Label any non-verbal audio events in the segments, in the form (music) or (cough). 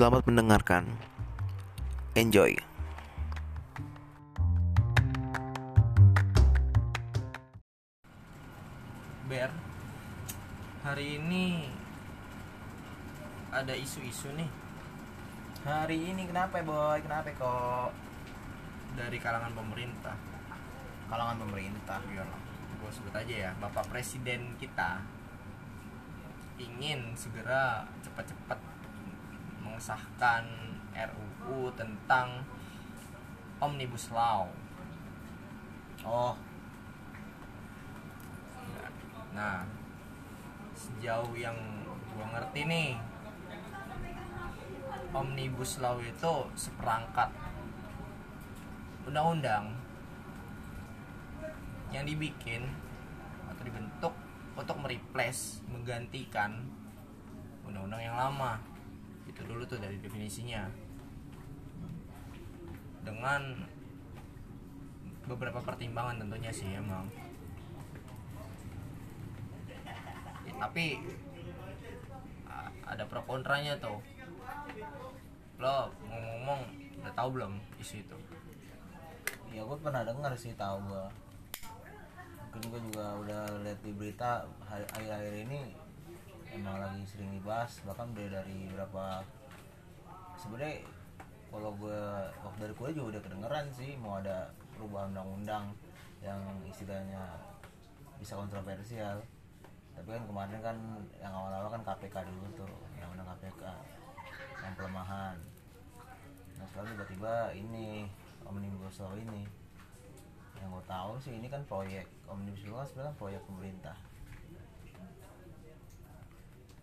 Selamat mendengarkan. Enjoy. Ber, hari ini ada isu-isu nih Hari ini kenapa boy? Kenapa kok? dari kalangan pemerintah. Kalangan pemerintah. Iya, gue sebut aja ya, Bapak Presiden kita ingin segera cepat-cepat mengesahkan RUU tentang Omnibus Law. Oh, Nah, sejauh yang gue ngerti nih, Omnibus Law itu seperangkat undang-undang yang dibikin atau dibentuk untuk mereplace, menggantikan undang-undang yang lama. Itu dulu tuh dari definisinya. Dengan beberapa pertimbangan tentunya sih emang. Ya, tapi ada pro kontranya tuh lo ngomong-ngomong udah tahu belum isu itu ya gue pernah dengar sih tahu gue. Mungkin gue juga udah lihat di berita akhir-akhir ini emang lagi sering dibahas bahkan udah dari berapa sebenarnya kalau gue waktu dari kuliah juga udah kedengeran sih mau ada perubahan undang-undang yang istilahnya bisa kontroversial. Tapi kan kemarin kan yang awal-awal kan KPK dulu tuh yang undang KPK yang pelemahan. Nah sekarang tiba-tiba ini omnibus law ini. Yang gue tahu sih ini kan proyek omnibus law sebenarnya proyek pemerintah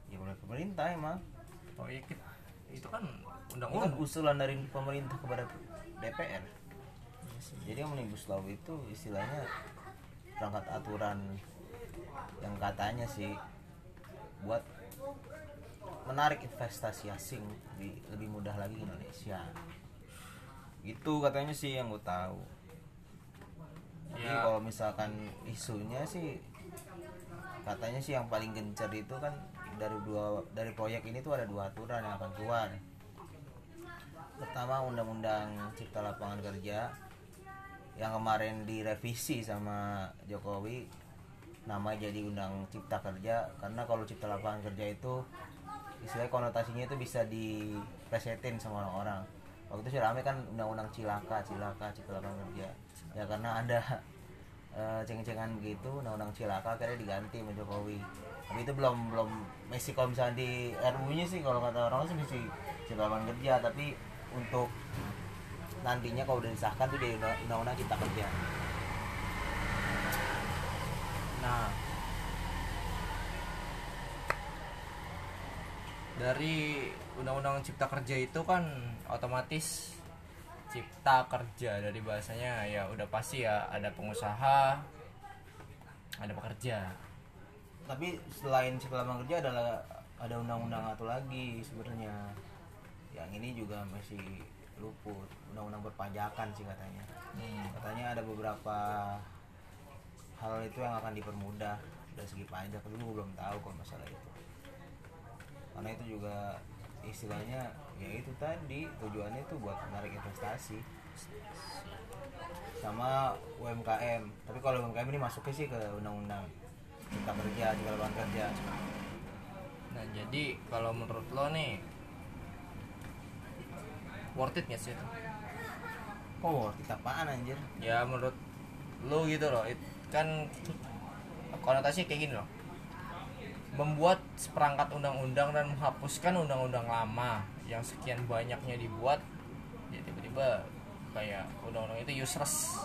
ya proyek pemerintah emang. Oh iya Kit. itu kan ini kan undang-undang usulan dari pemerintah kepada DPR jadi omnibus law itu istilahnya perangkat aturan yang katanya sih buat menarik investasi asing lebih, lebih mudah lagi ke Indonesia. Itu katanya sih yang gue tahu. Jadi Ya. kalau misalkan isunya sih katanya sih yang paling gencar itu kan dari dua dari proyek ini tuh ada dua aturan yang akan keluar. Pertama undang-undang cipta lapangan kerja yang kemarin direvisi sama Jokowi nama jadi undang cipta kerja karena kalau cipta lapangan kerja itu istilahnya konotasinya itu bisa dipresetin sama orang-orang. Waktu itu rame kan undang-undang cilaka cilaka cipta lapangan kerja. Ya karena ada eh, ceng-cengan begitu undang-undang cilaka akhirnya diganti sama Jokowi. Tapi itu belum belum masih kalau misalnya di RU nya sih kalau kata orang sih masih cipta lapangan kerja. Tapi untuk nantinya kalau udah disahkan tuh di undang- undang-undang cipta kerja. Nah. Dari undang-undang cipta kerja itu kan otomatis cipta kerja. Dari bahasanya ya udah pasti ya ada pengusaha ada pekerja. Tapi selain cipta lapangan kerja adalah ada undang-undang satu lagi sebenarnya? Yang ini juga masih luput. Undang-undang perpajakan sih katanya. Hmm. katanya ada beberapa hal itu yang akan dipermudah dari segi pajak tapi gue belum tahu kalau masalah itu. Karena itu juga istilahnya ya itu tadi tujuannya itu buat menarik investasi. Sama UMKM tapi kalau UMKM ini masuknya sih ke undang-undang cipta kerja cipta lapangan kerja. Nah jadi kalau menurut lo nih worth it gak sih itu? oh kita apaan anjir? Ya menurut lo gitu loh. It, kan konotasinya kayak gini loh. Membuat seperangkat undang-undang dan menghapuskan undang-undang lama yang sekian banyaknya dibuat ya tiba-tiba kayak undang-undang itu useless.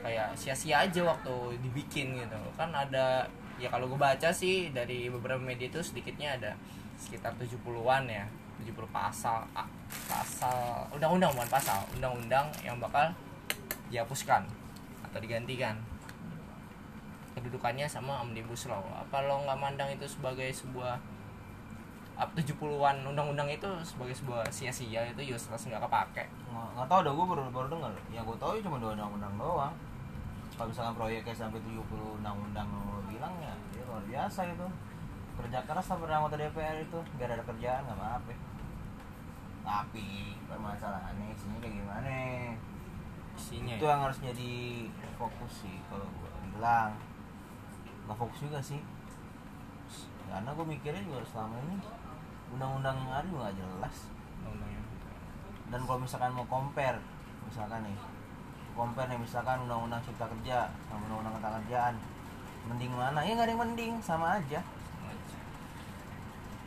Kayak sia-sia aja waktu dibikin gitu. Kan ada ya kalau gue baca sih dari beberapa media itu sedikitnya ada sekitar 70-an ya. 70 pasal ah, pasal undang-undang bukan pasal undang-undang yang bakal dihapuskan atau digantikan. Kedudukannya sama omnibus law. Apa lo nggak mandang itu sebagai sebuah up 70-an undang-undang itu sebagai sebuah sia-sia itu useless nggak kepake. Nggak tahu dah gue baru baru dengar. Yang gue tahu cuma dua undang-undang doang. Kalau misalkan proyeknya sampai 70 undang-undang lo bilang ya, ya luar biasa itu kerja keras pada anggota DPR itu. Biar ada kerjaan nggak apa-apa. Tapi permasalahannya isinya kayak gimana? Isinya itu ya. yang harus jadi fokus sih kalau gue bilang. Nggak fokus juga sih. Karena gue mikirnya juga selama ini undang-undang yang ada juga nggak jelas dan kalau misalkan mau compare misalkan nih compare nih misalkan undang-undang cipta kerja sama undang-undang ketenaga kerjaan. Mending mana? Ya nggak ada yang mending sama aja.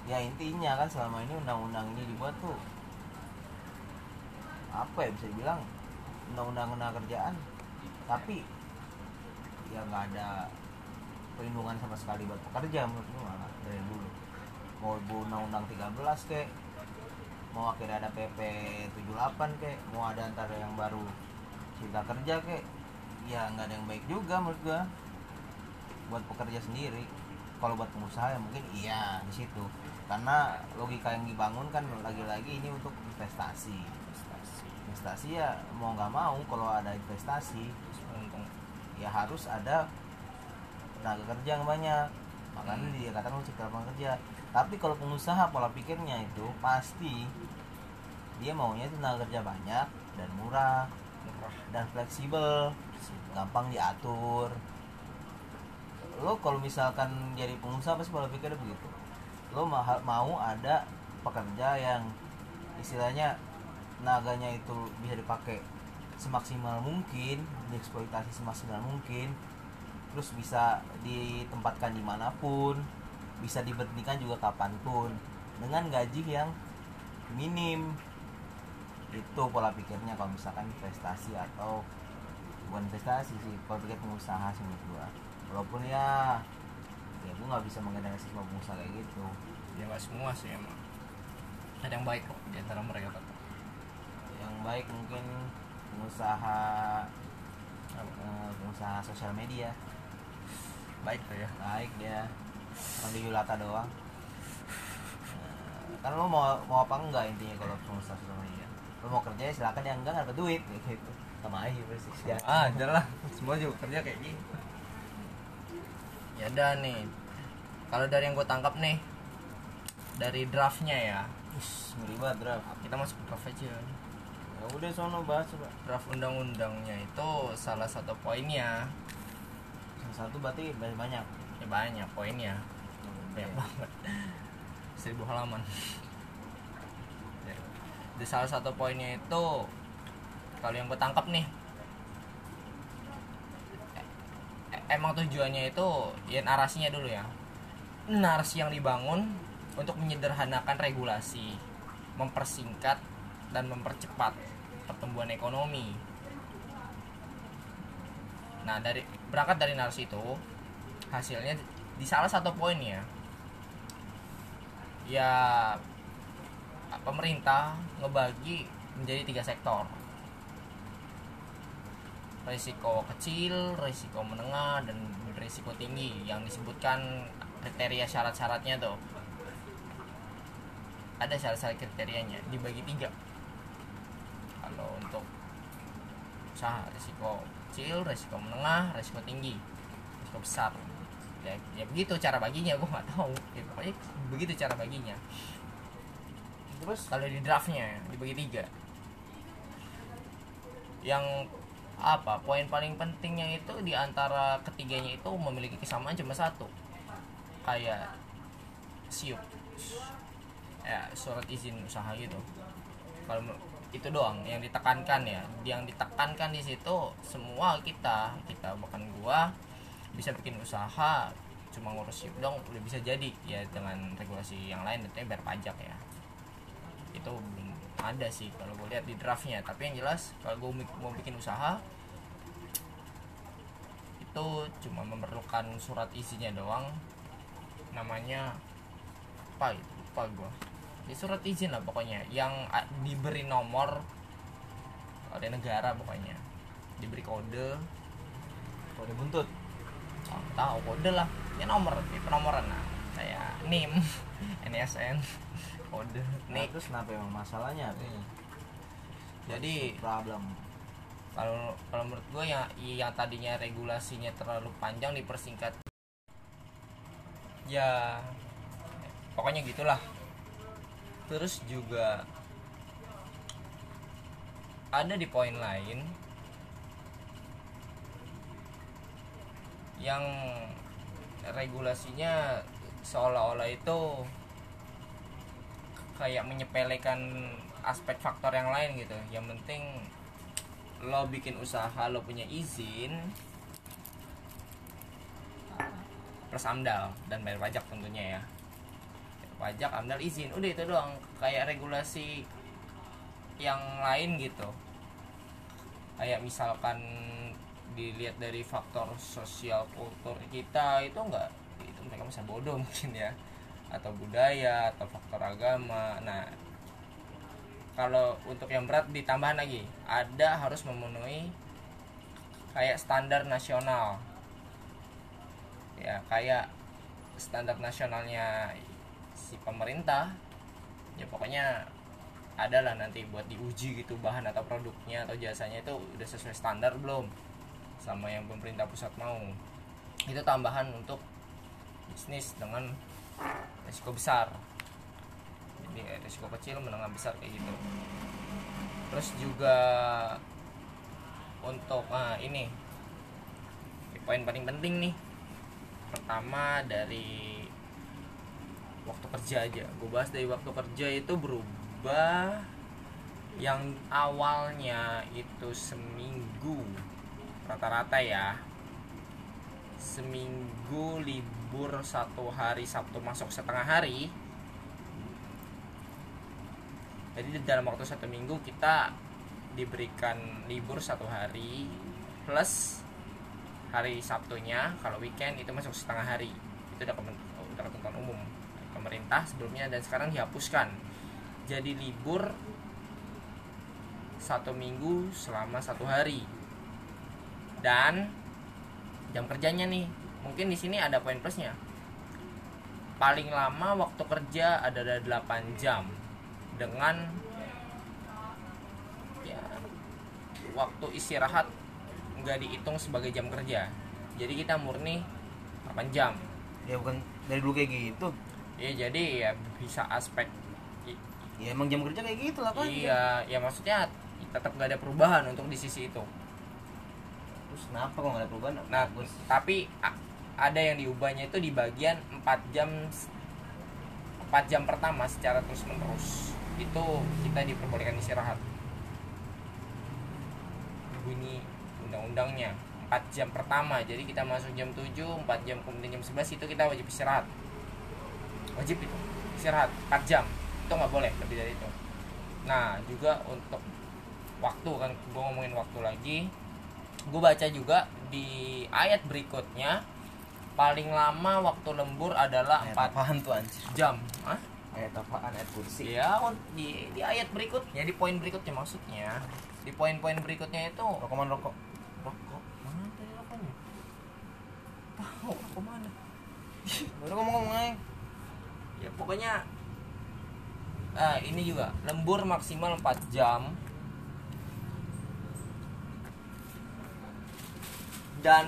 Ya intinya kan selama ini undang-undang ini dibuat tuh apa ya bisa dibilang undang-undang ketenaga kerjaan. Tapi ya nggak ada perlindungan sama sekali buat pekerja menurut gue malah dari dulu mau undang-undang 13 kek. Mau akhirnya ada PP 78 kek. Mau ada antara yang baru cipta kerja kek. Ya nggak ada yang baik juga menurut gua. Buat pekerja sendiri. Kalau buat pengusaha ya mungkin iya di situ. Karena logika yang dibangun kan lagi-lagi ini untuk investasi. Investasi. investasi ya mau nggak mau kalau ada investasi ya harus ada tenaga kerja yang banyak makanya dia katakan cipta lapangan kerja. Tapi kalau pengusaha pola pikirnya itu pasti dia maunya tenaga kerja banyak dan murah Murah. dan fleksibel. Gampang diatur. Lo kalau misalkan jadi pengusaha pasti pola pikirnya begitu. Lo ma- mau ada pekerja yang istilahnya tenaganya itu bisa dipakai semaksimal mungkin dieksploitasi semaksimal mungkin terus bisa ditempatkan di mana pun bisa diberhentikan juga kapan pun dengan gaji yang minim. Itu pola pikirnya kalau misalkan investasi atau bukan investasi sih kalau pikir pengusaha sih menurut gua. Walaupun ya ya gua nggak bisa mengeneralisasi semua pengusaha kayak gitu. Ya nggak semua sih emang. Ada yang baik kok di antara mereka tetap yang baik mungkin pengusaha eh, pengusaha sosial media baik tuh ya. Baik dia. Orang di Yulata doang. Eh, kan lo mau mau apa enggak intinya kalau pengusaha sosial media lo mau kerja silakan. Yang enggak nggak dapat duit. Kayak gitu. Sama aja persis ya ah lah. Semua juga kerja kayak gini. Ya udah nih. Kalau dari yang gue tangkap nih dari draftnya ya. Ush, ngeri banget draft. Kita masuk ke draft aja. Ya udah sono bahas coba draft undang-undangnya itu salah satu poinnya satu berarti banyak banyak ya banyak poinnya. Banyak Iya. banget. Seribu halaman. Di salah satu poinnya itu kalau yang gue tangkap nih e- emang tujuannya itu ya narasinya dulu ya. Narasi yang dibangun untuk menyederhanakan regulasi mempersingkat dan mempercepat pertumbuhan ekonomi nah dari berangkat dari narasi itu hasilnya di salah satu poinnya ya pemerintah ngebagi menjadi tiga sektor. Risiko kecil, risiko menengah, dan risiko tinggi yang disebutkan kriteria syarat-syaratnya tuh. Ada syarat-syarat kriterianya dibagi tiga. Kalau untuk usaha risiko kecil, risiko menengah, risiko tinggi, risiko besar. Ya, ya begitu cara baginya gue nggak tahu. Ya, pokoknya begitu cara baginya. Terus kalau di draftnya dibagi tiga. Yang apa poin paling pentingnya itu di antara ketiganya itu memiliki kesamaan cuma satu. Kayak siup. Ya surat izin usaha gitu. Kalau itu doang yang ditekankan ya. Yang ditekankan di situ semua kita kita bahkan gua bisa bikin usaha cuma ngurus siup dong udah bisa jadi. Ya dengan regulasi yang lain tentunya bayar pajak ya. Itu belum ada sih kalau gue lihat di draftnya. Tapi yang jelas kalau gue mau bikin usaha itu cuma memerlukan surat isinya doang. Namanya apa itu lupa gue di surat izin lah pokoknya yang a- diberi nomor oleh negara pokoknya. Diberi kode. Kode buntut. Oh, tahu kode lah. Ya nomor di penomoran nah kayak nim (laughs) NSN (laughs) kode nah, nik. terus kenapa emang masalahnya? Apa jadi problem. kalau kalau menurut gue ya yang tadinya regulasinya terlalu panjang dipersingkat. Ya pokoknya gitulah terus juga ada di poin lain yang regulasinya seolah-olah itu kayak menyepelekan aspek faktor yang lain gitu. Yang penting lo bikin usaha lo punya izin plus amdal dan bayar pajak tentunya ya pajak amdal izin. Udah itu doang. Kayak regulasi yang lain gitu. Kayak misalkan dilihat dari faktor sosial kultur kita itu enggak. Itu mereka masih bodoh (laughs) mungkin ya. Atau budaya atau faktor agama. Nah kalau untuk yang berat ditambah lagi. Ada harus memenuhi kayak standar nasional. Ya kayak standar nasionalnya si pemerintah ya pokoknya ada lah nanti buat diuji gitu bahan atau produknya atau jasanya itu udah sesuai standar belum? Sama yang pemerintah pusat mau. Itu tambahan untuk bisnis dengan risiko besar. Jadi risiko kecil menengah besar kayak gitu. Terus juga untuk ah, ini poin paling penting nih. Pertama dari waktu kerja aja. Gue bahas dari waktu kerja itu berubah yang awalnya itu seminggu. Rata-rata ya. Seminggu libur satu hari Sabtu masuk setengah hari. Jadi di dalam waktu satu minggu kita diberikan libur satu hari plus hari Sabtunya kalau weekend itu masuk setengah hari. Itu udah ketentuan umum pemerintah sebelumnya dan sekarang dihapuskan. Jadi libur satu minggu selama satu hari. Dan jam kerjanya nih mungkin di sini ada poin plusnya. Paling lama waktu kerja ada 8 jam dengan ya waktu istirahat nggak dihitung sebagai jam kerja. Jadi kita murni 8 jam. Ya bukan dari dulu kayak gitu ya jadi ya bisa aspek ya emang jam kerja kayak gitu lah kan iya ya maksudnya tetap nggak ada perubahan untuk di sisi itu. Terus kenapa kok nggak ada perubahan? Nah bagus. tapi ada yang diubahnya itu di bagian 4 jam 4 jam pertama secara terus menerus itu kita diperbolehkan istirahat. Bunyi undang-undangnya. 4 jam pertama jadi kita masuk jam 7 4 jam kemudian jam 11 itu kita wajib istirahat wajib itu. Istirahat 4 jam. Itu nggak boleh lebih dari itu. Nah juga untuk waktu kan gue ngomongin waktu lagi. Gue baca juga di ayat berikutnya paling lama waktu lembur adalah ayat 4 apaan tuh anjir? jam. Hah? ayat apaan? Ayat kursi? Ya di, di ayat berikutnya di poin berikutnya maksudnya. Di poin-poin berikutnya itu rokok mana rokok? Rokok mana tadi rokoknya? Tahu rokok mana? Udah ngomong-ngomong aja ya pokoknya ah ini juga lembur maksimal 4 jam. Dan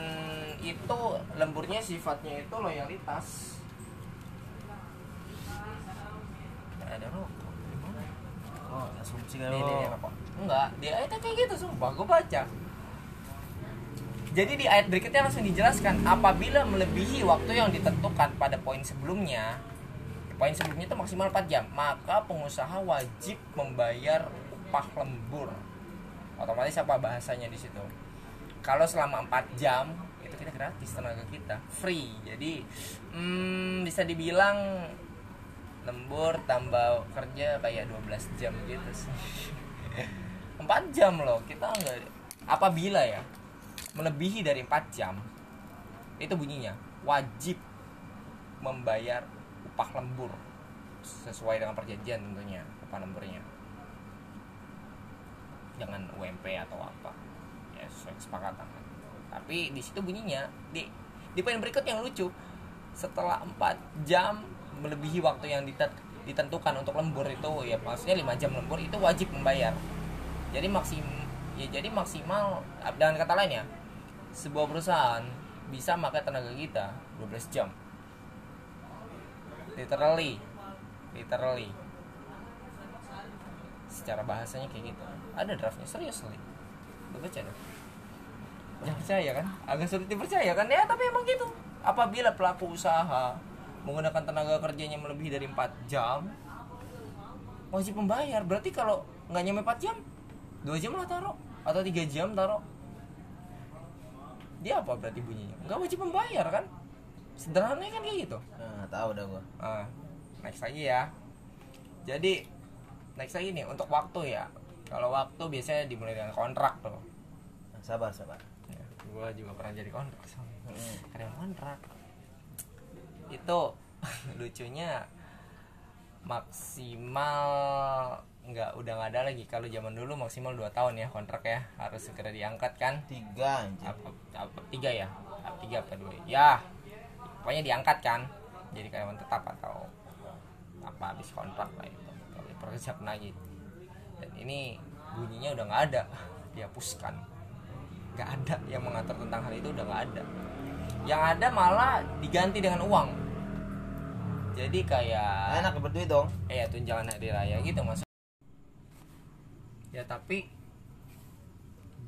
itu lemburnya sifatnya itu loyalitas. Ada rokok oh asumsi rokok. enggak di ayatnya kayak gitu sumpah gue baca. Jadi di ayat berikutnya langsung dijelaskan apabila melebihi waktu yang ditentukan pada poin sebelumnya poin sebelumnya itu maksimal 4 jam. Maka pengusaha wajib membayar upah lembur. Otomatis apa bahasanya di situ? Kalau selama 4 jam itu kita gratis tenaga kita. Free. Jadi hmm, bisa dibilang lembur tambah kerja kayak 12 jam gitu sih. (laughs) 4 jam loh. Kita nggak apabila ya melebihi dari 4 jam itu bunyinya wajib membayar upah lembur sesuai dengan perjanjian tentunya upah lemburnya. Jangan UMP atau apa. Ya sesuai kesepakatan. Tapi di situ bunyinya di di poin berikut yang lucu setelah 4 jam melebihi waktu yang ditentukan untuk lembur itu ya maksudnya 5 jam lembur itu wajib membayar. Jadi maksim ya jadi maksimal dengan kata lain ya sebuah perusahaan bisa makan tenaga kita 12 jam literally. Literally. Secara bahasanya kayak gitu. Ada draftnya serius nih lu baca deh jangan percaya kan? Agak sulit dipercaya kan? Ya tapi emang gitu. Apabila pelaku usaha menggunakan tenaga kerjanya melebihi dari 4 jam wajib membayar. Berarti kalau nggak nyampe 4 jam 2 jam lah taruh. Atau tiga jam taruh. Dia apa berarti bunyinya? Nggak wajib membayar kan sederhananya kan kayak gitu nah, tahu dah gua Ah, next lagi ya. Jadi next lagi nih untuk waktu ya. Kalau waktu biasanya dimulai dengan kontrak tuh. Nah, sabar sabar Ya, gua juga pernah jadi kontrak soalnya. Kontrak. Itu (laughs) lucunya maksimal nggak udah nggak ada lagi kalau zaman dulu maksimal 2 tahun ya kontrak ya harus segera diangkat kan tiga anjir apa, apa tiga ya tiga apa dua ya pokoknya diangkat kan. Jadi karyawan tetap atau apa habis kontrak lah itu. Kalau pekerja penagih dan ini bunyinya udah nggak ada. Dihapuskan nggak ada yang mengatur tentang hal itu udah nggak ada. Yang ada malah diganti dengan uang. Jadi kayak enak berduit dong. Eh ya tunjangan hari raya gitu mas. Ya tapi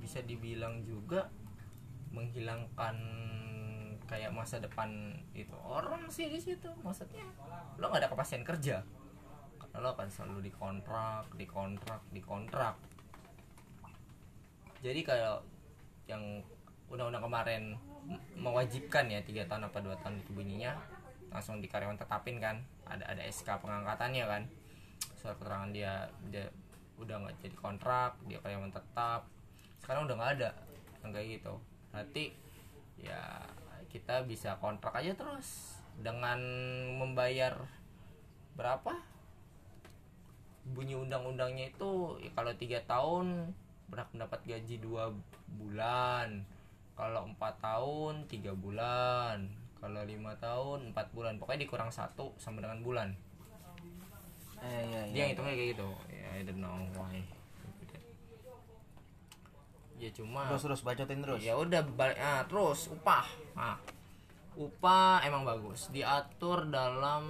bisa dibilang juga menghilangkan kayak masa depan itu orang sih di situ. Maksudnya lo nggak ada kepastian kerja. Karena lo akan selalu dikontrak dikontrak dikontrak. Jadi kalau yang undang-undang kemarin mewajibkan ya tiga tahun apa dua tahun itu bunyinya langsung di karyawan tetapin kan. Ada ada SK pengangkatannya kan. Surat keterangan dia dia udah nggak jadi kontrak dia karyawan tetap. Sekarang udah nggak ada yang kayak gitu. Berarti ya kita bisa kontrak aja terus dengan membayar berapa? Bunyi undang-undangnya itu ya kalau tiga tahun berhak mendapat gaji dua bulan. Kalau empat tahun tiga bulan. Kalau lima tahun empat bulan. Pokoknya dikurang satu sama dengan bulan. Eh iya iya. Dia ngitungnya kayak gitu. Ya I don't know why ya cuma terus terus bacotin terus? Ya udah balik ah, terus upah. Nah, upah emang bagus. Diatur dalam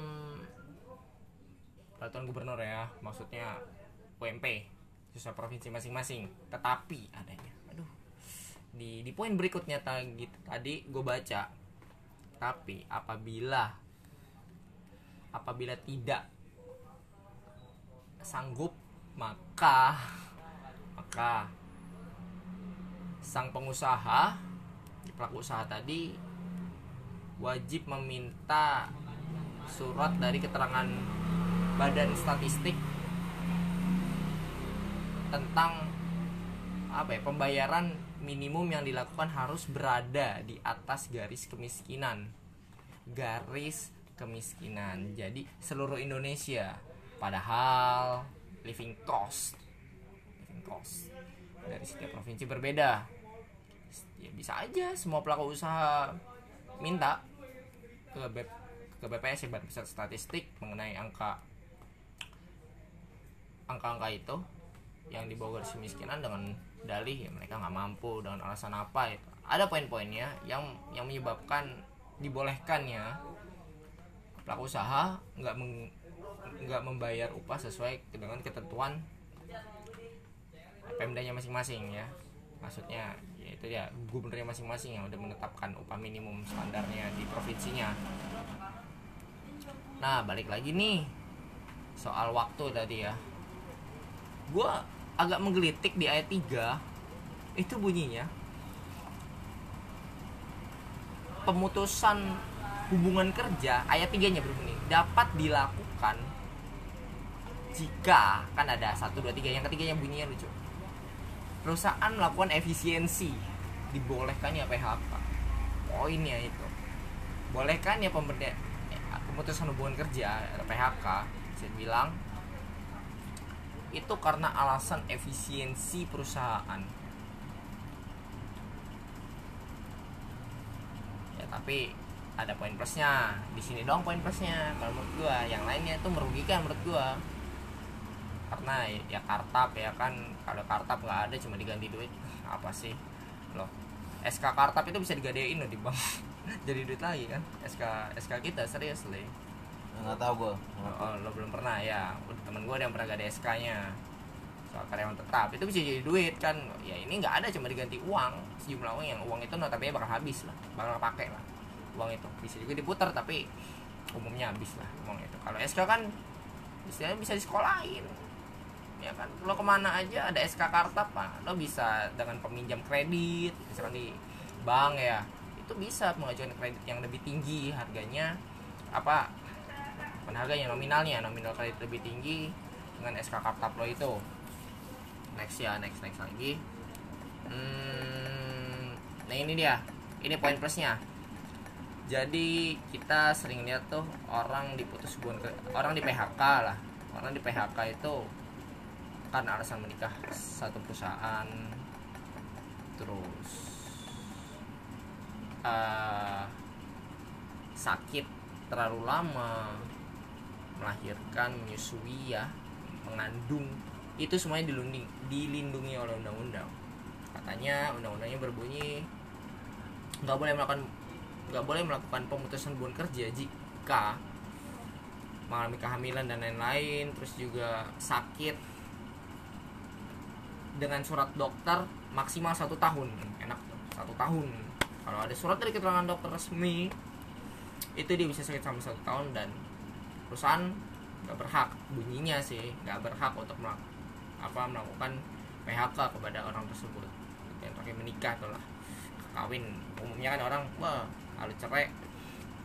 peraturan gubernur ya maksudnya UMP sesuai provinsi masing-masing. Tetapi adanya aduh di di poin berikutnya tadi tadi gue baca. Tapi apabila apabila tidak sanggup maka maka sang pengusaha pelaku usaha tadi wajib meminta surat dari keterangan badan statistik tentang apa ya pembayaran minimum yang dilakukan harus berada di atas garis kemiskinan. Garis kemiskinan. Jadi seluruh Indonesia. Padahal living cost. Living cost dari setiap provinsi berbeda. Ya bisa aja semua pelaku usaha minta ke B, ke BPS ya Badan Statistik mengenai angka angka-angka itu yang dibawa garis kemiskinan dengan dalih ya mereka nggak mampu dengan alasan apa itu ada poin-poinnya yang yang menyebabkan dibolehkannya pelaku usaha nggak nggak membayar upah sesuai dengan ketentuan Pemdanya masing-masing ya. Maksudnya ya itu ya gubernurnya masing-masing yang udah menetapkan upah minimum standarnya di provinsinya. Nah balik lagi nih soal waktu tadi ya. Gua agak menggelitik di ayat 3 itu bunyinya pemutusan hubungan kerja ayat 3 nya berbunyi dapat dilakukan jika kan ada satu dua tiga yang ketiganya bunyinya lucu perusahaan melakukan efisiensi. Dibolehkannya PHK poinnya itu. Bolehkannya pemberdayaan pemutusan hubungan kerja PHK saya bilang itu karena alasan efisiensi perusahaan. Ya tapi ada poin plusnya. Di sini dong poin plusnya. Kalau menurut gua yang lainnya itu merugikan menurut gua karena ya kartap ya kan. Kalau kartap nggak ada cuma diganti duit. (laughs) Apa sih? Loh SK kartap itu bisa digadein loh di bank (laughs) jadi duit lagi kan? SK SK kita serius loh nggak tahu gua. Oh, oh, lo belum pernah ya. Temen gue ada yang pernah gade SK nya soal karyawan tetap. Itu bisa jadi duit kan. Ya ini nggak ada cuma diganti uang. Sejumlah uang yang uang itu notabene bakal habis lah. Bakal pakai lah uang itu. Bisa juga diputar tapi umumnya habis lah uang itu. Kalau SK kan istilahnya bisa disekolahin ya kan? Lo ke mana aja ada SK Kartap pak. Lo bisa dengan peminjam kredit misalkan di bank ya. Itu bisa mengajukan kredit yang lebih tinggi harganya apa bukan harganya? Nominalnya nominal kredit lebih tinggi dengan SK Kartap lo itu. Next ya next next lagi. Hmm, nah ini dia. Ini poin plusnya. Jadi kita sering lihat tuh orang diputus hubungan orang di PHK lah. Orang di PHK itu karena alasan menikah satu perusahaan. Terus eh, sakit terlalu lama melahirkan menyusui ya mengandung. Itu semuanya dilindungi dilindungi oleh undang-undang. Katanya undang-undangnya berbunyi nggak boleh melakukan nggak boleh melakukan pemutusan hubungan kerja jika mengalami kehamilan dan lain-lain. Terus juga sakit dengan surat dokter maksimal satu tahun. Enak satu tahun. Kalau ada surat dari keterangan dokter resmi itu dia bisa sakit sampai satu tahun dan perusahaan nggak berhak. Bunyinya sih nggak berhak untuk melak- apa melakukan PHK kepada orang tersebut. Yang terakhir menikah lah. Kawin. Umumnya kan orang wah kalau cerai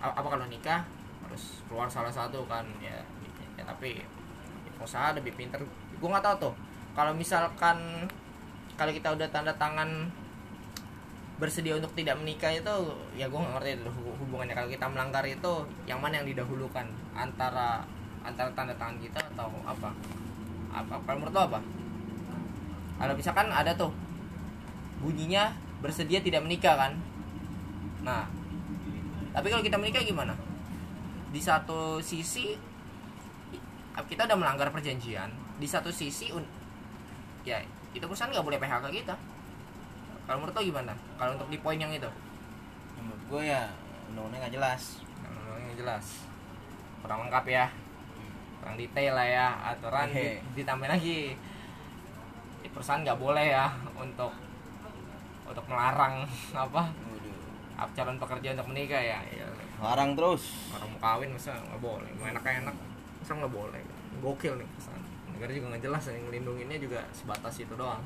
apa kalau nikah harus keluar salah satu kan. Ya, ya tapi usaha lebih pinter. Gue nggak tahu tuh kalau misalkan kalau kita udah tanda tangan bersedia untuk tidak menikah itu ya gue nggak ngerti hubungannya. Kalau kita melanggar itu yang mana yang didahulukan? Antara antara tanda tangan kita atau apa? Apa kalau menurut lo apa? Kalau misalkan ada tuh bunyinya bersedia tidak menikah kan? Nah tapi kalau kita menikah gimana? Di satu sisi kita udah melanggar perjanjian di satu sisi ya itu perusahaan nggak boleh PHK kita. Kalau menurut lo gimana? Kalau untuk di poin yang itu? Menurut gue ya undang-undangnya nggak jelas. Yang jelas. Kurang lengkap ya. Kurang detail lah ya. Aturan Hehe. di- ditambah lagi. Di perusahaan nggak boleh ya untuk untuk melarang (laughs) apa? Calon pekerja untuk menikah ya, ya. Larang terus. Orang mau kawin masa nggak boleh. Mau enak enak masa nggak boleh? Gokil nih perusahaan negara juga nggak jelas yang ngelindunginnya juga sebatas itu doang.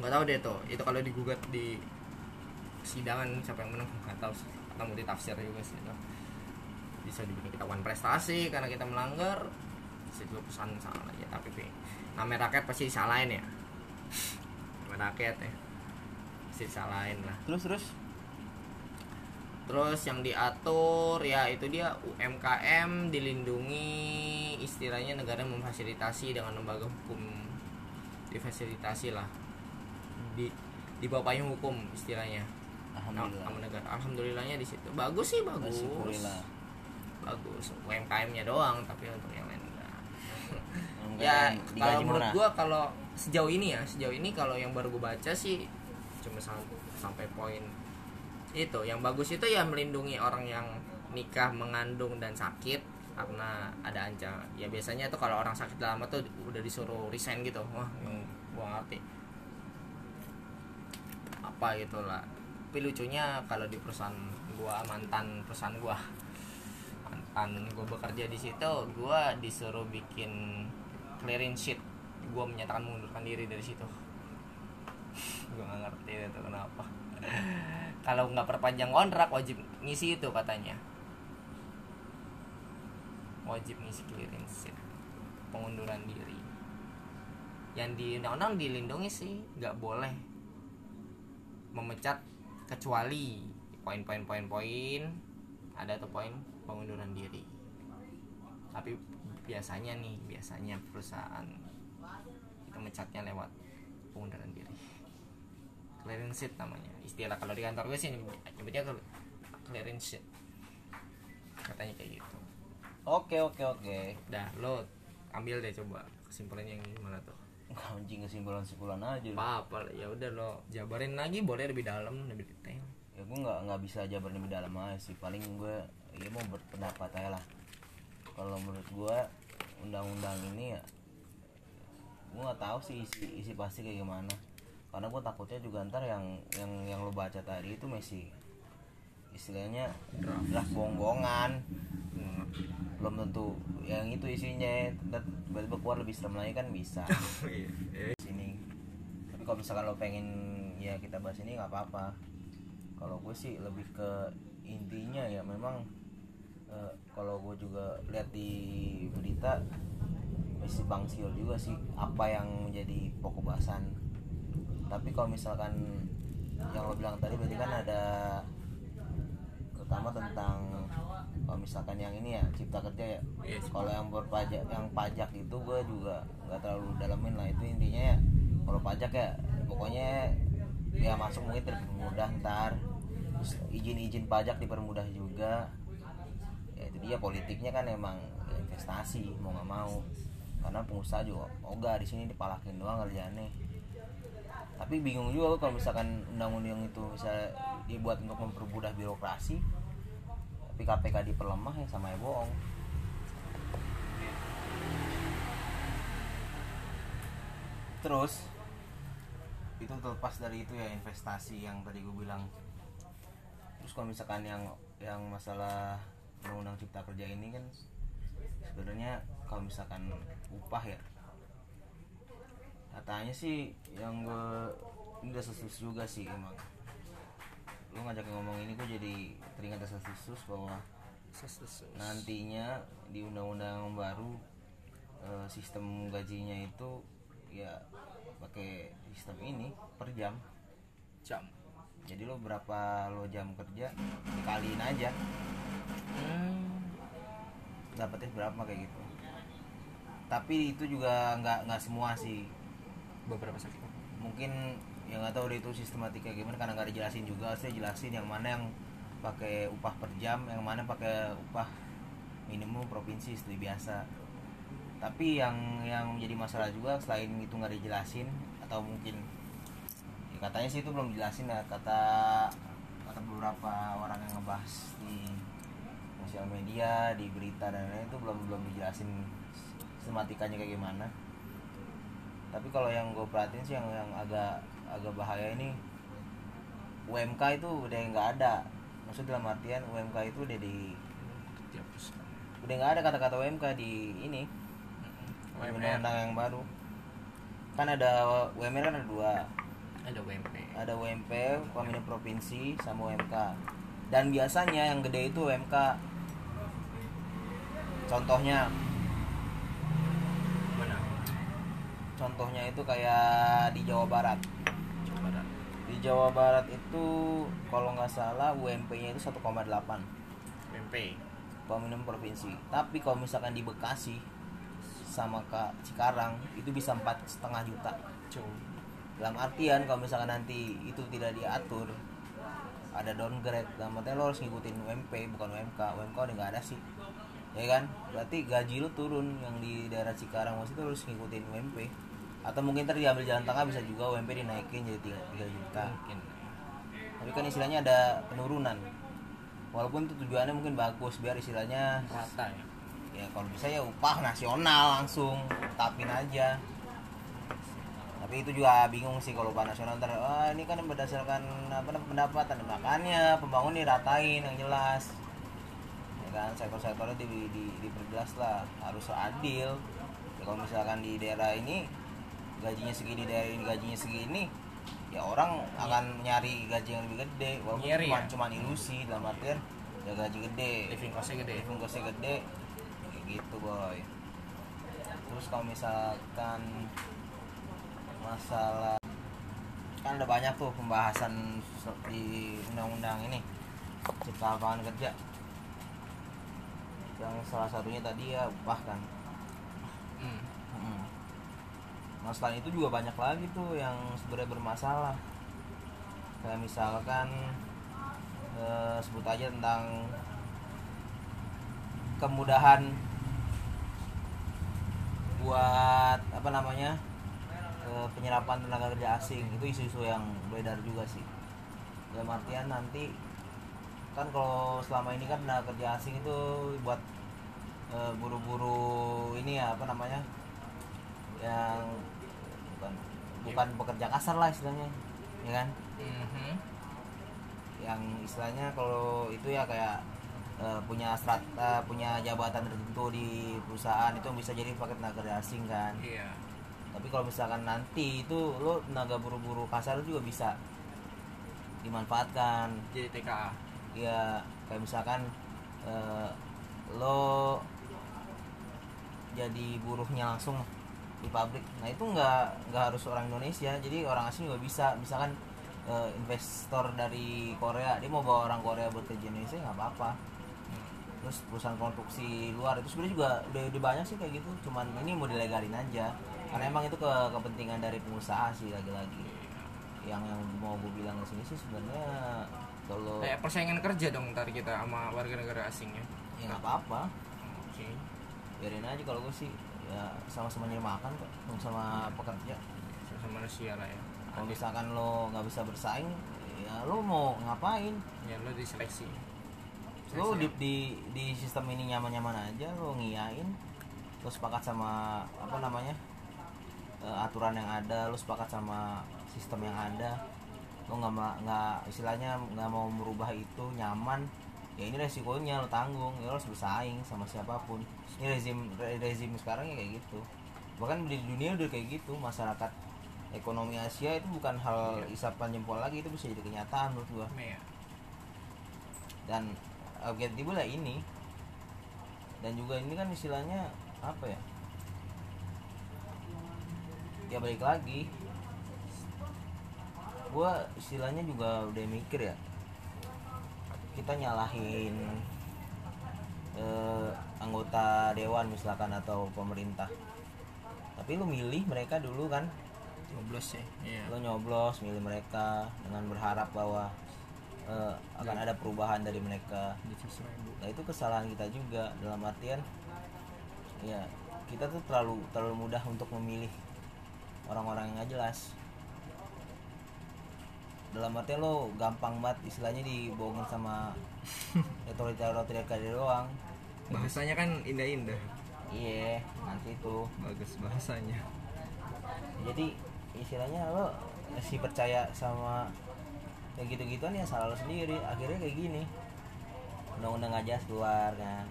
Nggak tahu deh tuh itu kalau digugat di sidangan siapa yang menang? Nggak tahu atau multi tafsir juga sih itu. Bisa dibikin ketahuan prestasi karena kita melanggar juga perusahaan salah ya tapi Pi, namanya rakyat pasti disalahin ya. Namanya rakyat ya pasti disalahin lah. Terus terus Terus yang diatur ya itu dia UMKM dilindungi istilahnya negara memfasilitasi dengan lembaga hukum. Difasilitasi lah. Di di bawah payung hukum istilahnya. Nah, alhamdulillah. Sama negara. Alhamdulillahnya di situ. Bagus sih bagus. Syukurillah. bagus. UMKM-nya doang tapi untuk yang lain enggak. Ya kalau menurut gua kalau sejauh ini ya sejauh ini kalau yang baru gua baca sih cuma sam- sampai poin itu yang bagus itu ya melindungi orang yang nikah mengandung dan sakit karena ada ancaman. Ya biasanya tuh kalau orang sakit lama tuh udah disuruh resign gitu. Wah yang gua ngerti. Apa gitu lah. Tapi lucunya kalau di perusahaan gua mantan perusahaan gua mantan gua bekerja di situ gua disuruh bikin clearing sheet. Gua menyatakan mengundurkan diri dari situ. (laughs) Gua nggak ngerti itu kenapa kalau nggak perpanjang kontrak wajib ngisi itu katanya. Wajib ngisi clearing sheet pengunduran diri. Yang di undang-undang dilindungi sih nggak boleh memecat kecuali poin-poin poin-poin ada tuh poin pengunduran diri. Tapi biasanya nih biasanya perusahaan itu mecatnya lewat pengunduran diri clearing sheet namanya. Istilah kalau di kantor gue sih nyebutnya cle- clearing sheet katanya kayak gitu. Oke oke oke. Dah lo ambil deh coba. Kesimpulannya yang gimana tuh? Anjing kesimpulan kesimpulan aja apa apa ya udah lo jabarin lagi boleh lebih dalam lebih detail. Ya gue nggak nggak bisa jabar lebih dalam aja sih. Paling gue ya mau berpendapat aja lah. Kalau menurut gue undang-undang ini ya gue nggak tahu sih isi isi pasti kayak gimana karena gue takutnya juga ntar yang yang yang lo baca tadi itu masih istilahnya draft bohong-bohongan. Hmm. belum tentu yang itu isinya. Tiba-tiba keluar lebih serem lagi kan bisa. (laughs) Iya. sini. Tapi kalau misalkan lo pengen ya kita bahas ini nggak apa-apa. Kalau gue sih lebih ke intinya ya memang eh, kalau gue juga lihat di berita masih bang Siol juga sih. Apa yang menjadi pokok bahasan tapi kalau misalkan yang lo bilang tadi berarti kan ada terutama tentang kalau misalkan yang ini ya cipta kerja ya. Iya, cipta. kalau yang berpajak yang pajak itu gue juga nggak terlalu dalemin lah. Itu intinya ya kalau pajak ya pokoknya ya masuk mungkin dipermudah ntar. Izin-izin pajak dipermudah juga. Ya itu dia politiknya kan emang ya investasi mau nggak mau karena pengusaha juga ogah di sini dipalakin doang kerjaannya. Tapi bingung juga kalau misalkan undang-undang itu bisa dibuat untuk mempermudah birokrasi tapi KPK diperlemah yang sama ya bohong. Terus itu terlepas dari itu ya investasi yang tadi gue bilang. Terus kalau misalkan yang yang masalah undang-undang cipta kerja ini kan sebenarnya kalau misalkan upah ya. Katanya sih yang gue ini udah sesus juga sih emang. Lu ngajak ngomong ini gue jadi teringat desas desus bahwa nantinya di undang-undang baru eh, sistem gajinya itu ya pakai sistem ini per jam. Jam. Jadi lo berapa lo jam kerja dikaliin aja. Hmm. dapetnya berapa kayak gitu tapi itu juga nggak nggak semua sih. Beberapa sektor mungkin yang nggak tahu deh itu sistematika gimana karena nggak dijelasin juga saya jelasin yang mana yang pakai upah per jam yang mana pakai upah minimum provinsi seperti biasa. Tapi yang yang menjadi masalah juga selain itu nggak dijelasin atau mungkin ya katanya sih itu belum dijelasin ya kata kata beberapa orang yang ngebahas di sosial media di berita dan lain-lain itu belum belum dijelasin sistematikanya kayak gimana. Tapi kalau yang gue perhatiin sih yang yang agak agak bahaya ini UMK itu udah nggak ada. Maksud dalam artian UMK itu udah di udah nggak ada kata-kata UMK di ini undang-undang yang baru. Kan ada UMR kan ada dua. Ada WMP ada UMP minimum provinsi sama UMK dan biasanya yang gede itu UMK contohnya mana contohnya itu kayak di Jawa Barat. Jawa Barat. Di Jawa Barat itu kalau nggak salah UMP-nya itu 1,8 WMP upah minimum provinsi. Tapi kalau misalkan di Bekasi sama ke Cikarang itu bisa empat setengah juta. Jauh. Dalam artian kalau misalkan nanti itu tidak diatur ada downgrade dalam artian lo harus ngikutin UMP bukan UMK UMK udah nggak ada sih. Ya kan? Berarti gaji lu turun. Yang di daerah Cikarang masih itu harus ngikutin UMP atau mungkin tadi diambil jalan tengah bisa juga UMP dinaikin jadi 3, 3 juta. Mungkin. Tapi kan istilahnya ada penurunan. Walaupun itu tujuannya mungkin bagus biar istilahnya rata ya. Ya kalau bisa ya upah nasional langsung tapin aja. Tapi itu juga bingung sih kalau upah nasional ntar ah, ini kan berdasarkan apa pendapatan. Makanya pembangun diratain yang jelas. Ya kan sektor-sektornya di, di, diperjelas lah harus adil. Ya, kalau misalkan di daerah ini gajinya segini ini gajinya segini ya orang akan nyari gaji yang lebih gede walaupun Nyari cuma ya? cuman ilusi dalam artian ya gaji gede. Living costnya gede. Living costnya gede kayak gitu boy. Terus kalau misalkan masalah kan ada banyak tuh pembahasan di undang-undang ini cipta lapangan kerja. Yang salah satunya tadi ya upah kan hmm. Mm. Nah selain itu juga banyak lagi tuh yang sebenarnya bermasalah. Kayak misalkan eh, Sebut aja tentang Kemudahan Buat apa namanya eh, Penyerapan tenaga kerja asing. Itu isu-isu yang beredar juga sih. Dalam artian nanti Kan kalau selama ini kan tenaga kerja asing itu Buat eh, buru-buru ini ya apa namanya yang bukan pekerja kasar lah istilahnya ya kan? Mhm. yang istilahnya kalau itu ya kayak eh, punya strat eh, punya jabatan tertentu di perusahaan itu bisa jadi pakai tenaga kerja asing kan? Iya. Tapi kalau misalkan nanti itu lo tenaga buru-buru kasar juga bisa dimanfaatkan. Jadi TKA ya kayak misalkan eh, lo jadi buruhnya langsung di pabrik nah itu nggak nggak harus orang Indonesia. Jadi orang asing juga bisa. Misalkan eh, investor dari Korea dia mau bawa orang Korea buat di Indonesia nggak apa-apa. Terus perusahaan konstruksi luar itu sebenarnya juga udah, udah banyak sih kayak gitu. Cuman ini mau dilegalin aja. Karena emang itu ke kepentingan dari pengusaha sih lagi-lagi. Yang yang mau gue bilang ke sini sih sebenarnya kalau kayak persaingan kerja dong ntar kita sama warga negara asingnya. Ya nggak apa-apa. Oke. Biarin aja kalau gue sih ya sama-sama nyari makan kok sama pekerja. Sama manusia lah ya. Kalau misalkan lo nggak bisa bersaing ya lo mau ngapain? Ya lo diseleksi. Lo di, di di sistem ini nyaman-nyaman aja lo ngiyain lo sepakat sama apa namanya eh, aturan yang ada lo sepakat sama sistem yang ada. Lo nggak nggak istilahnya nggak mau merubah itu nyaman ya ini resikonya lo tanggung. Ya lo harus bersaing sama siapa pun. Ini rezim re- rezim sekarang ya kayak gitu. Bahkan di dunia udah kayak gitu masyarakat ekonomi Asia itu bukan hal isapan jempol lagi itu bisa jadi kenyataan menurut gua. Ya dan objektif lah ini. Dan juga ini kan istilahnya apa ya? Ya balik lagi. Gua istilahnya juga udah mikir ya kita nyalahin eh, anggota dewan misalkan atau pemerintah. Tapi lu milih mereka dulu kan? 12 ya lo nyoblos milih mereka dengan berharap bahwa eh, akan ada perubahan dari mereka. Nah itu kesalahan kita juga dalam artian ya kita tuh terlalu terlalu mudah untuk memilih orang-orang yang nggak jelas dalam artian lo gampang banget istilahnya dibohongin sama (laughs) otoriter otoriter doang. Bahasanya kan indah-indah. Iya nanti itu. Bagus bahasanya. Jadi istilahnya lo masih percaya sama kayak gitu-gituan ya salah lo sendiri. Akhirnya kayak gini. Undang-undang jelas keluar kan.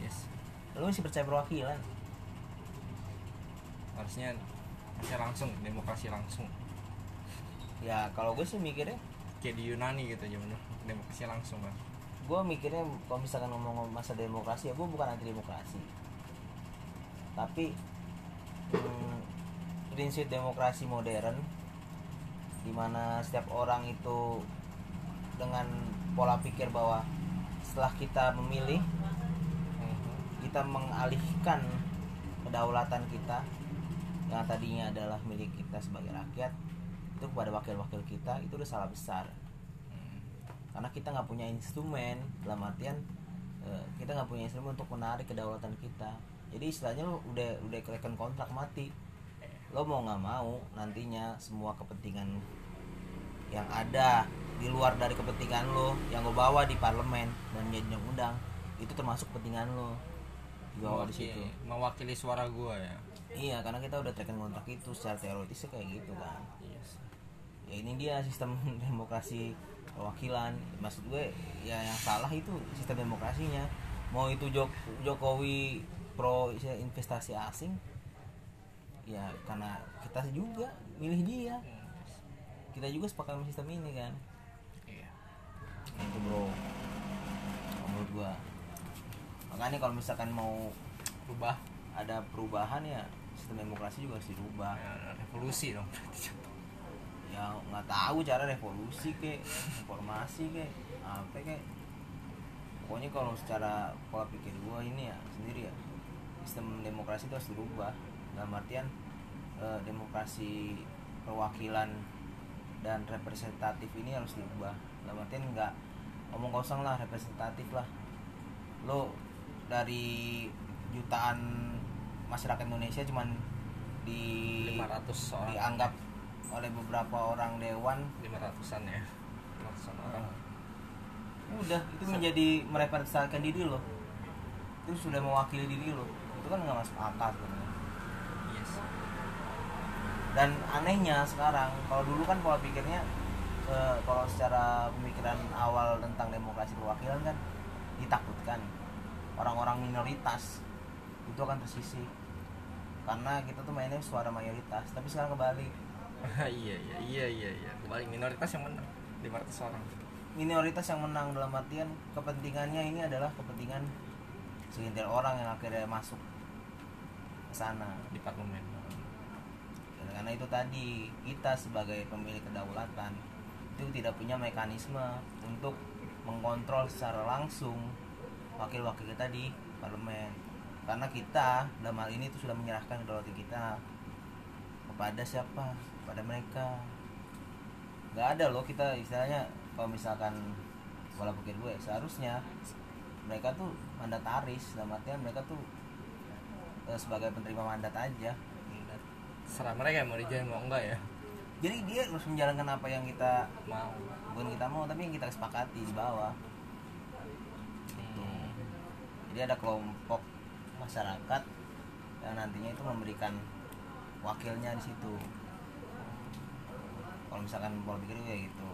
Yes. Lo masih percaya perwakilan? Harusnya harusnya langsung demokrasi langsung ya kalau gue sih mikirnya kayak di Yunani gitu bener demokrasi langsung kan. Gue mikirnya kalau misalkan ngomong masa demokrasi ya gue bukan anti demokrasi. Tapi hmm, prinsip demokrasi modern di mana setiap orang itu dengan pola pikir bahwa setelah kita memilih kita mengalihkan kedaulatan kita yang tadinya adalah milik kita sebagai rakyat itu kepada wakil-wakil kita itu udah salah besar. Karena kita nggak punya instrumen dalam artian eh, kita nggak punya instrumen untuk menarik kedaulatan kita. Jadi istilahnya lo udah udah ikutkan kontrak mati. Lo mau nggak mau nantinya semua kepentingan yang ada di luar dari kepentingan lo yang lo bawa di parlemen dan menjadi undang-undang itu termasuk kepentingan lo. Dibawa di situ. Mewakili- suara gua ya? Iya karena kita udah tekan kontrak itu secara teoritisnya kayak gitu kan ya ini dia sistem (laughs) demokrasi perwakilan. Maksud gue ya yang salah itu sistem demokrasinya. Mau itu Jok Jokowi pro investasi asing ya karena kita juga milih dia. Kita juga sepakat sama sistem ini kan? Iya. Itu bro. Menurut gua. Makanya kalau misalkan mau rubah ada perubahan ya sistem demokrasi juga harus dirubah. Ya, revolusi dong (laughs) ya nggak tahu cara revolusi ke informasi ke apa ke pokoknya kalau secara pola pikir gua ini ya sendiri ya sistem demokrasi itu harus dirubah dalam artian eh, demokrasi perwakilan dan representatif ini harus dirubah dalam artian nggak omong kosong lah representatif lah. Lo dari jutaan masyarakat Indonesia cuman di 500 orang. dianggap oleh beberapa orang dewan. 500an ya. 500an orang. Udah itu menjadi merepresentasikan diri lo itu sudah mewakili diri lo itu kan nggak masuk akal sebenarnya. Yes. Dan anehnya sekarang kalau dulu kan pola pikirnya eh, kalau secara pemikiran awal tentang demokrasi perwakilan kan ditakutkan. Orang-orang minoritas itu akan tersisih. Karena kita tuh mainnya suara mayoritas. Tapi sekarang kebalik iya iya iya iya iya. Kembali minoritas yang menang 500 orang. Minoritas yang menang dalam artian kepentingannya ini adalah kepentingan segelintir orang yang akhirnya masuk ke sana. Di parlemen. Karena itu tadi kita sebagai pemilik kedaulatan itu tidak punya mekanisme untuk mengkontrol secara langsung wakil-wakil kita di parlemen. Karena kita dalam hal ini itu sudah menyerahkan kedaulatan kita kepada siapa kepada mereka. Nggak ada loh kita istilahnya kalau misalkan pola pikir gue seharusnya mereka tuh mandataris dalam artian mereka tuh eh, sebagai penerima mandat aja. Serah mereka mau dijalan mau enggak ya. Jadi dia harus menjalankan apa yang kita mau. bukan kita mau tapi yang kita sepakati di bawah. Hmm. jadi ada kelompok masyarakat yang nantinya itu memberikan wakilnya di situ kalau misalkan pola pikir kayak gitu.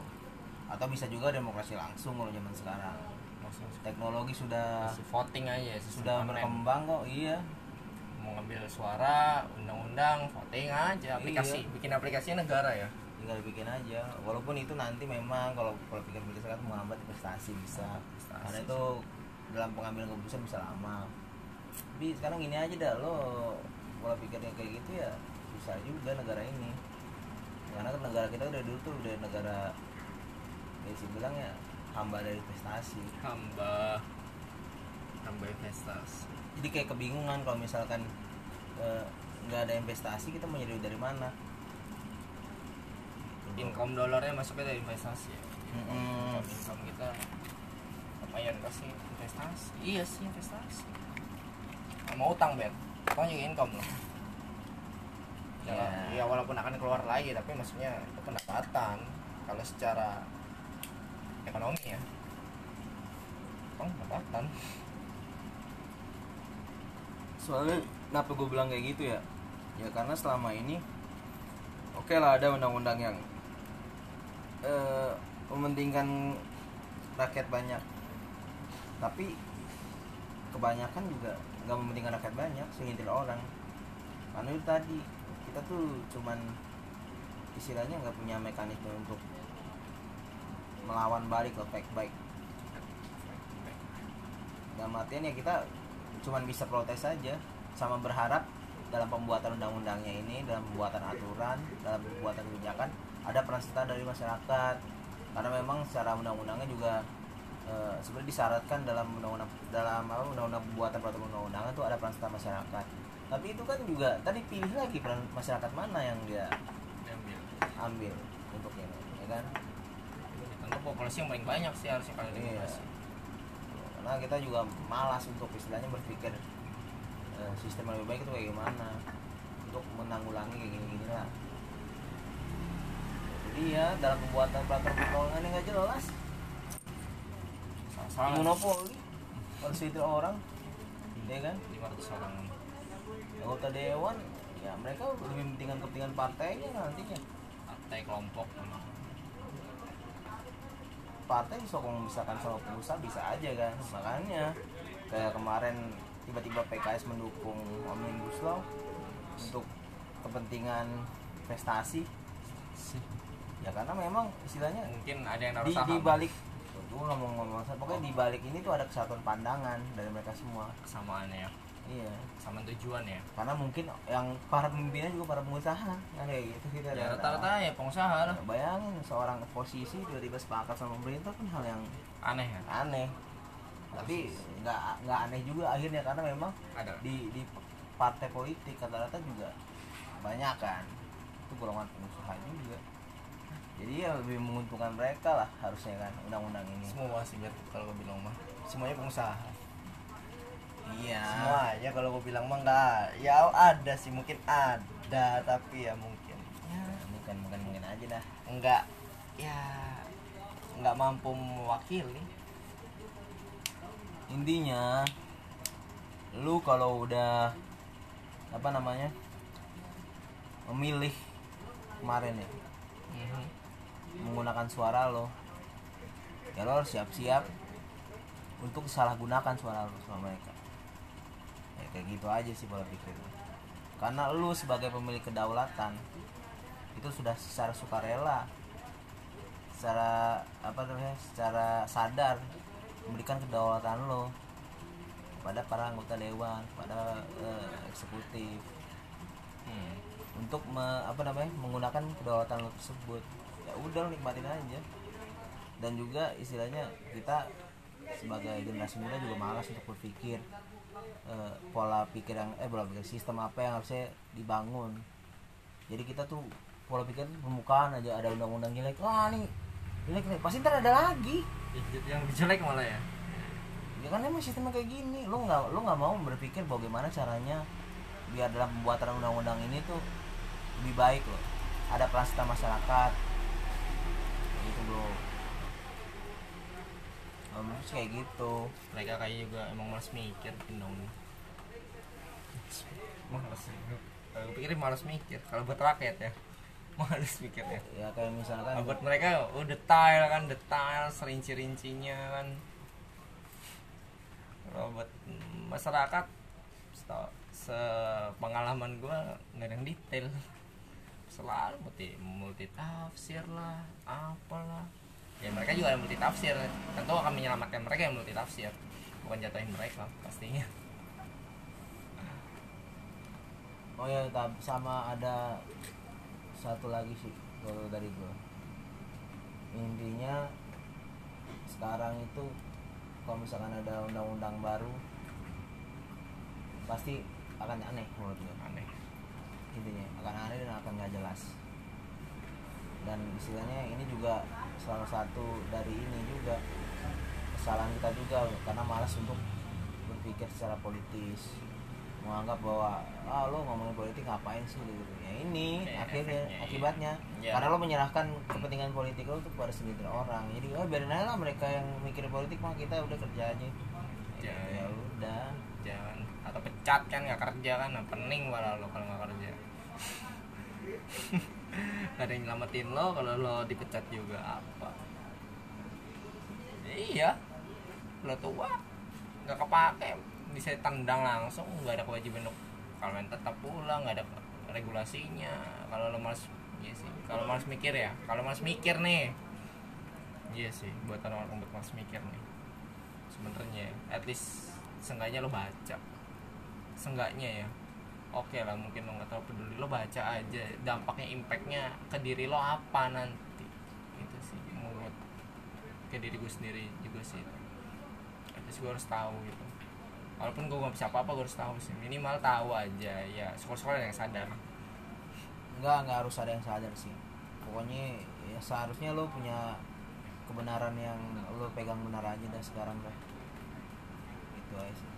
Atau bisa juga demokrasi langsung kalau zaman sekarang. Teknologi sudah Masih voting aja sudah berkembang kok iya. Mau ngambil suara undang-undang voting aja aplikasi. Bikin aplikasinya negara ya. Tinggal bikin aja. Walaupun itu nanti memang kalau kalau pikir pikir sekarang menghambat investasi bisa. Investasi karena itu dalam pengambilan keputusan bisa lama. Tapi sekarang gini aja dah lo pola pikirnya kayak gitu ya susah juga negara ini karena kan negara kita udah dulu tuh udah negara ya sih bilang ya hamba dari investasi hamba. Hamba investasi jadi kayak kebingungan kalau misalkan eh, nggak ada investasi kita mau nyari dari mana? Income dolarnya masuknya dari investasi ya? Mm-mm. income kita lumayan kasih investasi? Iya sih investasi. Mau utang bet utang juga income loh ya, Ya. ya walaupun akan keluar lagi tapi maksudnya itu pendapatan. Kalau secara ekonomi ya. Utang pendapatan. Soalnya kenapa gue bilang kayak gitu ya? Ya karena selama ini oke lah ada undang-undang yang eh, mementingkan rakyat banyak. Tapi kebanyakan juga nggak mementingkan rakyat banyak segelintir orang. Karena itu tadi kita tuh cuman istilahnya nggak punya mekanisme untuk melawan balik ke baik baik dalam artian ya kita cuman bisa protes saja sama berharap dalam pembuatan undang-undangnya ini dalam pembuatan aturan dalam pembuatan kebijakan ada peran serta dari masyarakat. Karena memang secara undang-undangnya juga eh, sebenarnya disyaratkan dalam undang-undang dalam apa undang-undang pembuatan peraturan undang-undangan itu ada peran serta masyarakat tapi itu kan juga tadi pilih lagi peran masyarakat mana yang dia diambil ambil untuk ini ya kan? Tentu populasi yang paling banyak sih harusnya kalau Iya. demokrasi karena kita juga malas untuk istilahnya berpikir eh, sistem yang lebih baik itu kayak gimana untuk menanggulangi kayak gini-gini lah. Jadi ya dalam pembuatan peraturan perundang-undangan yang nggak jelas. Salah-salah monopoli harus itu orang ya kan? 500 orang anggota dewan ya mereka lebih pentingan kepentingan partainya nantinya. Partai kelompok partai sokong misalkan sama pengusaha bisa aja kan makanya. Kayak kemarin tiba-tiba PKS mendukung omnibus law untuk kepentingan investasi ya karena memang istilahnya mungkin ada yang naruh di, saham. di balik gue ngomong ngomong pokoknya di balik ini tuh ada kesatuan pandangan dari mereka semua. Kesamaannya ya iya. Sama tujuan ya. Karena mungkin yang para pemimpinnya juga para pengusaha kan kayak gitu kita ya rata-rata ya pengusaha lah. Bayangin seorang oposisi tiba-tiba sepakat sama pemerintah kan hal yang aneh ya? aneh. Tapi nggak nggak aneh juga akhirnya karena memang ada. di di partai politik rata-rata juga banyak kan. Itu golongan pengusaha juga. Jadi ya lebih menguntungkan mereka lah harusnya kan undang-undang ini. Semua sih kalau bilang mah semuanya pengusaha iya. Semuanya kalau gue bilang mah enggak ya ada sih mungkin ada tapi ya mungkin. Ya. Bukan bukan mungkin aja dah. Enggak ya enggak mampu mewakili. Intinya lu kalau udah apa namanya memilih kemarin ya Mhm. menggunakan suara lo ya lo harus siap-siap untuk disalahgunakan suara lo sama mereka ya kayak gitu aja sih pola pikir karena lu sebagai pemilik kedaulatan itu sudah secara sukarela secara apa namanya secara sadar memberikan kedaulatan lo pada para anggota dewan pada eh, eksekutif. Hmm. untuk me- apa namanya menggunakan kedaulatan lo tersebut. Ya udah lo nikmatin aja. Dan juga istilahnya kita sebagai generasi muda juga malas untuk berpikir eh, pola pikir yang eh pola pikir sistem apa yang harusnya dibangun. Jadi kita tuh pola pikir permukaan aja ada undang-undang jelek. Wah nih jelek nih pasti ntar ada lagi. Yang jelek malah ya? Ya kan emang sistemnya kayak gini. Lu nggak lu nggak mau berpikir bagaimana caranya biar dalam pembuatan undang-undang ini tuh lebih baik loh. Ada peran serta masyarakat. Gitu bro Om sih kayak gitu. Mereka kayak juga emang malas mikir dong. Malas kalau pikirin malas mikir. Kalau buat rakyat ya (laughs) malas mikirnya ya. Kayak misalkan Kalau buat mereka oh detail kan detail serinci-rincinya kan. Kalau buat masyarakat sepengalaman gue nggak ada yang detail. Selalu multi multi tafsir lah apalah ya mereka juga ada multi tafsir tentu akan menyelamatkan mereka yang multi tafsir bukan jatuhin mereka pastinya. Oh ya sama ada satu lagi sih kalau dari gua. Intinya sekarang itu kalau misalkan ada undang-undang baru pasti akan aneh menurut gua. Aneh. Intinya akan aneh dan akan nggak jelas dan istilahnya ini juga salah satu dari ini juga kesalahan kita juga karena malas untuk berpikir secara politis. Menganggap bahwa ah lo ngomongin politik ngapain sih? Gitu. Ya ini Ya, akhirnya efeknya, akibatnya. Iya. karena lo menyerahkan kepentingan politik lo untuk pada segelintir orang. Jadi oh biarin aja lah mereka yang mikir politik mah kita udah kerja aja. Ya, ya udah. Jangan atau pecat kan nggak kerja kan nah, pening malah lo kalau nggak kerja (laughs) Gak ada yang nyelamatin lo kalau lo dipecat juga apa? Iya. Lo tua nggak kepake. Bisa tendang langsung nggak ada kewajiban untuk kalian tetap pulang nggak ada regulasinya. Kalau lo malas iya sih. Kalau malas mikir ya. Kalau malas mikir nih. Iya sih buat orang-orang buat malas mikir nih. Sebenarnya at least seenggaknya lo baca. Seenggaknya ya oke lah mungkin lo nggak terlalu peduli lo baca aja dampaknya impactnya ke diri lo apa nanti. Itu sih menurut ke diri gue sendiri juga sih least gue harus tahu gitu. Walaupun gue gak bisa apa-apa gue harus tahu sih. Minimal tahu aja ya sekolah-sekolah yang sadar. Nggak nggak harus ada yang sadar sih. Pokoknya ya seharusnya lo punya kebenaran yang lo pegang benar aja dah sekarang dah. Itu aja sih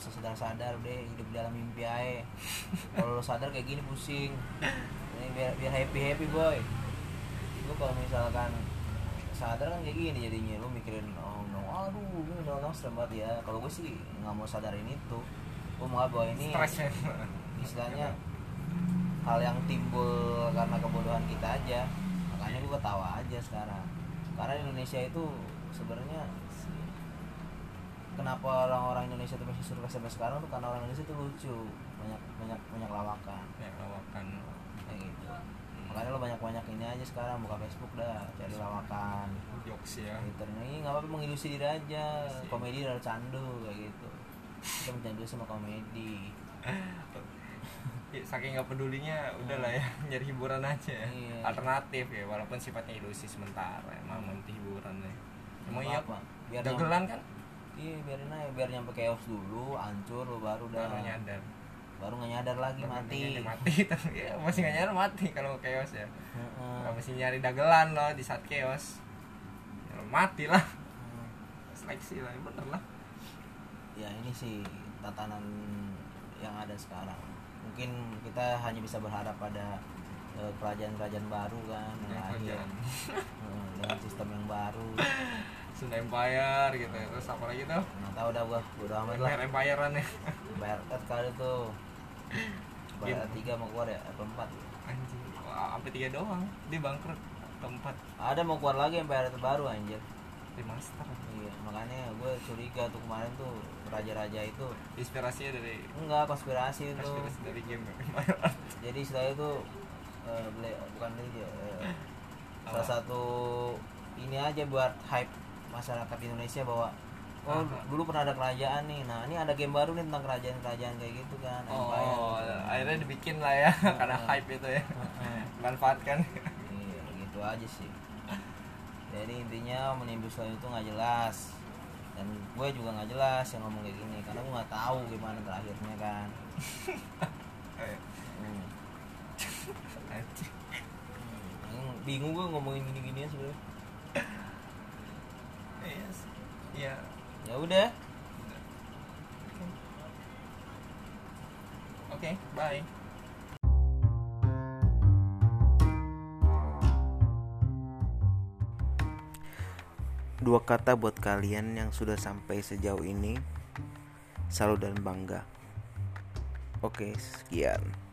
usah sadar sadar deh hidup di dalam mimpi aja kalau lo sadar kayak gini pusing. Ini biar biar happy happy boy. Lo kalau misalkan sadar kan kayak gini jadinya lo mikirin oh no aduh ini no no serem banget ya. Kalau gue sih nggak mau sadarin itu. Gue mau bahwa ini ya. istilahnya hal yang timbul karena kebodohan kita aja. Makanya gue ketawa aja sekarang. Karena Indonesia itu sebenarnya kenapa orang-orang Indonesia itu masih sukses sampai sekarang tuh? Karena orang Indonesia itu lucu. Banyak banyak banyak lawakan. Ya lawakan. Kayak gitu. Makanya lo banyak banyak ini aja sekarang buka Facebook dah cari lawakan. Jokes ya. Twitter. Ini nggak apa-apa mengilusi diri aja. Komedi dari candu kayak gitu. Kita mencandu sama komedi. (laughs) Ya, saking nggak pedulinya udahlah ya nyari hiburan aja. Ya. Iya. alternatif ya walaupun sifatnya ilusi sementara emang nanti hiburannya. Emang Nggak iya apa-apa. Biar dagelan kan Iya biarin aja biar nyampe chaos dulu hancur lo baru dah. baru nyadar. Baru nggak nyadar lagi Baru mati. nyadar mati. (laughs) Ya masih nggak nyadar mati kalau chaos ya. Heeh. kalau masih nyari dagelan loh di saat chaos ya, lo mati lah. Seleksi lah ya bener lah. Ya ini sih tatanan yang ada sekarang. Mungkin kita hanya bisa berharap pada eh, kerajaan-kerajaan baru kan yang Ya, lahir dengan sistem yang baru (laughs) Sunda Empire gitu ya. terus apa lagi tuh? Nggak tahu dah gua udah amat lah. Empire Empirean ya. Earth kali tuh. Bayar tiga mau keluar ya? Apa empat? Anjing. Wah, sampai tiga doang. Dia bangkrut. Keempat ada mau keluar lagi ada terbaru anjir. Remaster. Iya makanya gue curiga tuh kemarin tuh raja-raja itu. Inspirasinya dari enggak konspirasi itu. Inspirasi dari game jadi istilahnya itu eh, beli bukan beli eh, (laughs) salah satu ini aja buat hype masyarakat Indonesia bahwa oh dulu pernah ada kerajaan nih. Nah ini ada game baru nih tentang kerajaan-kerajaan kayak gitu kan empire oh gitu. akhirnya dibikin lah ya (laughs) karena hype itu ya. Heeh. manfaatkan. Iya gitu aja sih. Jadi intinya menimbul selain itu nggak jelas. Dan gue juga nggak jelas yang ngomong kayak gini karena gue nggak tahu gimana terakhirnya kan. (laughs) Hmm. Hmm, bingung gue ngomongin gini-ginian sebenarnya (laughs) Iya sih. Iya. ya udah Oke, bye. Dua kata buat kalian yang sudah sampai sejauh ini Salut dan bangga Oke, sekian